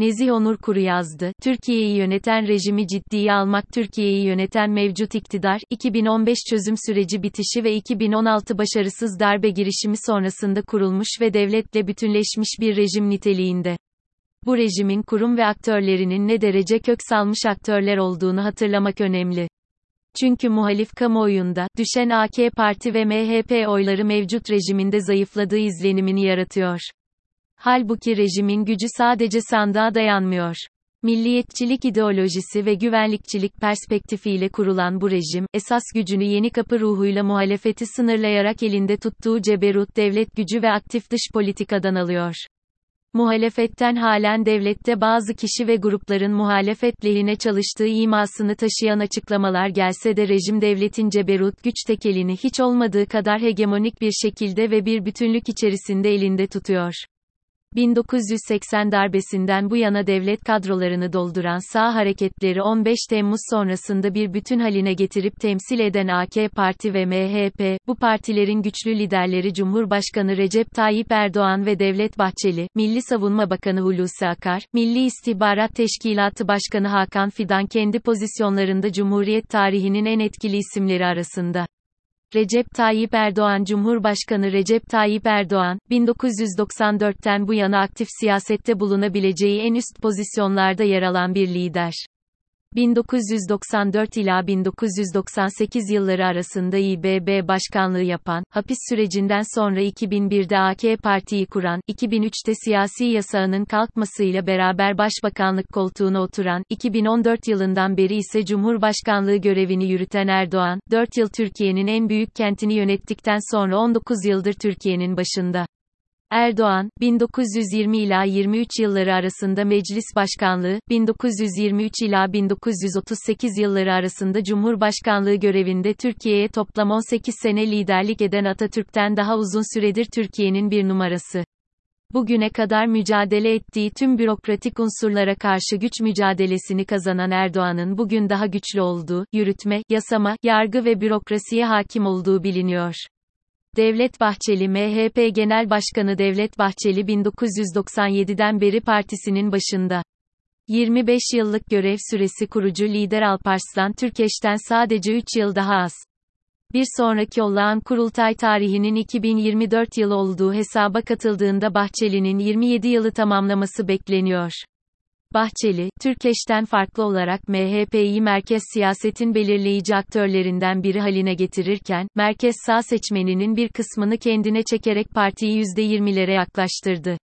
Nezih Onur Kuru yazdı. Türkiye'yi yöneten rejimi ciddiye almak Türkiye'yi yöneten mevcut iktidar, 2015 çözüm süreci bitişi ve 2016 başarısız darbe girişimi sonrasında kurulmuş ve devletle bütünleşmiş bir rejim niteliğinde. Bu rejimin kurum ve aktörlerinin ne derece kök salmış aktörler olduğunu hatırlamak önemli. Çünkü muhalif kamuoyunda, düşen AK Parti ve MHP oyları mevcut rejiminde zayıfladığı izlenimini yaratıyor. Halbuki rejimin gücü sadece sandığa dayanmıyor. Milliyetçilik ideolojisi ve güvenlikçilik perspektifiyle kurulan bu rejim, esas gücünü yeni kapı ruhuyla muhalefeti sınırlayarak elinde tuttuğu ceberut devlet gücü ve aktif dış politikadan alıyor. Muhalefetten halen devlette bazı kişi ve grupların muhalefet lehine çalıştığı imasını taşıyan açıklamalar gelse de rejim devletin ceberut güç tekelini hiç olmadığı kadar hegemonik bir şekilde ve bir bütünlük içerisinde elinde tutuyor. 1980 darbesinden bu yana devlet kadrolarını dolduran sağ hareketleri 15 Temmuz sonrasında bir bütün haline getirip temsil eden AK Parti ve MHP, bu partilerin güçlü liderleri Cumhurbaşkanı Recep Tayyip Erdoğan ve Devlet Bahçeli, Milli Savunma Bakanı Hulusi Akar, Milli İstihbarat Teşkilatı Başkanı Hakan Fidan kendi pozisyonlarında Cumhuriyet tarihinin en etkili isimleri arasında. Recep Tayyip Erdoğan Cumhurbaşkanı Recep Tayyip Erdoğan, 1994'ten bu yana aktif siyasette bulunabileceği en üst pozisyonlarda yer alan bir lider. 1994 ila 1998 yılları arasında İBB başkanlığı yapan, hapis sürecinden sonra 2001'de AK Parti'yi kuran, 2003'te siyasi yasağının kalkmasıyla beraber başbakanlık koltuğuna oturan, 2014 yılından beri ise Cumhurbaşkanlığı görevini yürüten Erdoğan, 4 yıl Türkiye'nin en büyük kentini yönettikten sonra 19 yıldır Türkiye'nin başında. Erdoğan, 1920 ila 23 yılları arasında meclis başkanlığı, 1923 ila 1938 yılları arasında Cumhurbaşkanlığı görevinde Türkiye'ye toplam 18 sene liderlik eden Atatürk'ten daha uzun süredir Türkiye'nin bir numarası. Bugüne kadar mücadele ettiği tüm bürokratik unsurlara karşı güç mücadelesini kazanan Erdoğan'ın bugün daha güçlü olduğu, yürütme, yasama, yargı ve bürokrasiye hakim olduğu biliniyor. Devlet Bahçeli MHP Genel Başkanı Devlet Bahçeli 1997'den beri partisinin başında. 25 yıllık görev süresi kurucu lider Alparslan Türkeş'ten sadece 3 yıl daha az. Bir sonraki olağan kurultay tarihinin 2024 yılı olduğu hesaba katıldığında Bahçeli'nin 27 yılı tamamlaması bekleniyor. Bahçeli, Türkeş'ten farklı olarak MHP'yi merkez siyasetin belirleyici aktörlerinden biri haline getirirken, merkez sağ seçmeninin bir kısmını kendine çekerek partiyi %20'lere yaklaştırdı.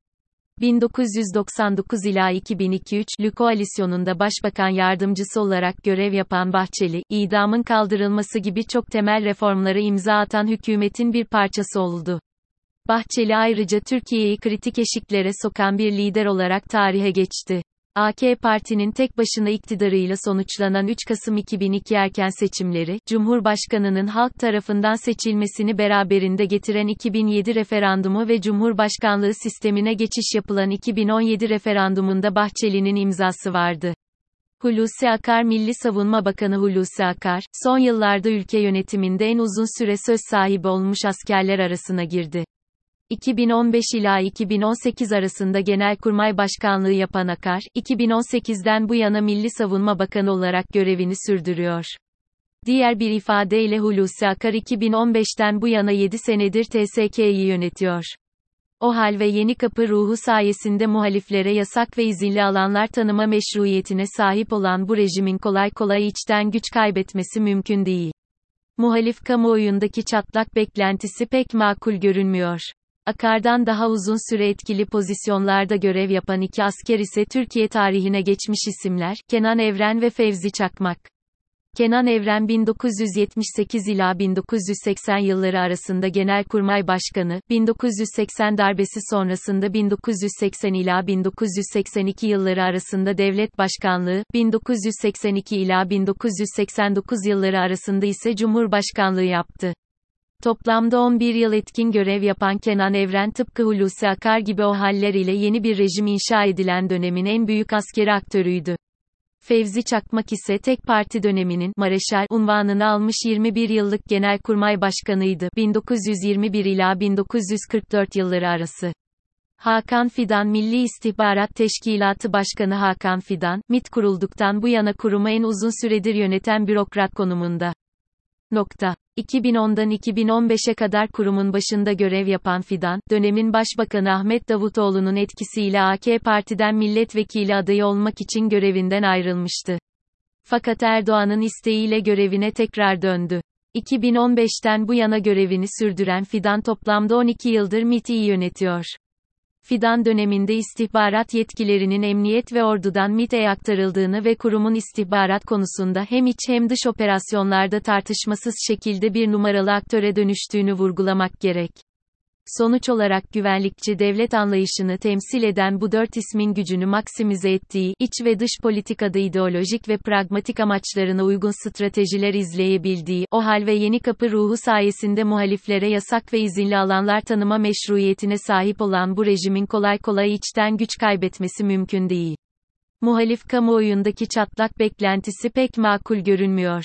1999 ila 2002-3 koalisyonunda başbakan yardımcısı olarak görev yapan Bahçeli, idamın kaldırılması gibi çok temel reformları imza atan hükümetin bir parçası oldu. Bahçeli ayrıca Türkiye'yi kritik eşiklere sokan bir lider olarak tarihe geçti. AK Parti'nin tek başına iktidarıyla sonuçlanan 3 Kasım 2002 erken seçimleri, Cumhurbaşkanının halk tarafından seçilmesini beraberinde getiren 2007 referandumu ve Cumhurbaşkanlığı sistemine geçiş yapılan 2017 referandumunda Bahçeli'nin imzası vardı. Hulusi Akar Milli Savunma Bakanı Hulusi Akar, son yıllarda ülke yönetiminde en uzun süre söz sahibi olmuş askerler arasına girdi. 2015 ila 2018 arasında Genelkurmay Başkanlığı yapan Akar, 2018'den bu yana Milli Savunma Bakanı olarak görevini sürdürüyor. Diğer bir ifadeyle Hulusi Akar 2015'ten bu yana 7 senedir TSK'yi yönetiyor. O hal ve yeni kapı ruhu sayesinde muhaliflere yasak ve izinli alanlar tanıma meşruiyetine sahip olan bu rejimin kolay kolay içten güç kaybetmesi mümkün değil. Muhalif kamuoyundaki çatlak beklentisi pek makul görünmüyor. Akar'dan daha uzun süre etkili pozisyonlarda görev yapan iki asker ise Türkiye tarihine geçmiş isimler, Kenan Evren ve Fevzi Çakmak. Kenan Evren 1978 ila 1980 yılları arasında Genelkurmay Başkanı, 1980 darbesi sonrasında 1980 ila 1982 yılları arasında Devlet Başkanlığı, 1982 ila 1989 yılları arasında ise Cumhurbaşkanlığı yaptı. Toplamda 11 yıl etkin görev yapan Kenan Evren tıpkı Hulusi Akar gibi o haller ile yeni bir rejim inşa edilen dönemin en büyük askeri aktörüydü. Fevzi Çakmak ise tek parti döneminin Mareşal unvanını almış 21 yıllık Genelkurmay Başkanıydı 1921 ila 1944 yılları arası. Hakan Fidan Milli İstihbarat Teşkilatı Başkanı Hakan Fidan, MIT kurulduktan bu yana kurumu en uzun süredir yöneten bürokrat konumunda. Nokta. 2010'dan 2015'e kadar kurumun başında görev yapan Fidan, dönemin Başbakanı Ahmet Davutoğlu'nun etkisiyle AK Parti'den milletvekili adayı olmak için görevinden ayrılmıştı. Fakat Erdoğan'ın isteğiyle görevine tekrar döndü. 2015'ten bu yana görevini sürdüren Fidan toplamda 12 yıldır MİT'i yönetiyor. Fidan döneminde istihbarat yetkilerinin emniyet ve ordudan MİT'e aktarıldığını ve kurumun istihbarat konusunda hem iç hem dış operasyonlarda tartışmasız şekilde bir numaralı aktöre dönüştüğünü vurgulamak gerek. Sonuç olarak güvenlikçi devlet anlayışını temsil eden bu dört ismin gücünü maksimize ettiği, iç ve dış politikada ideolojik ve pragmatik amaçlarına uygun stratejiler izleyebildiği, o hal ve yeni kapı ruhu sayesinde muhaliflere yasak ve izinli alanlar tanıma meşruiyetine sahip olan bu rejimin kolay kolay içten güç kaybetmesi mümkün değil. Muhalif kamuoyundaki çatlak beklentisi pek makul görünmüyor.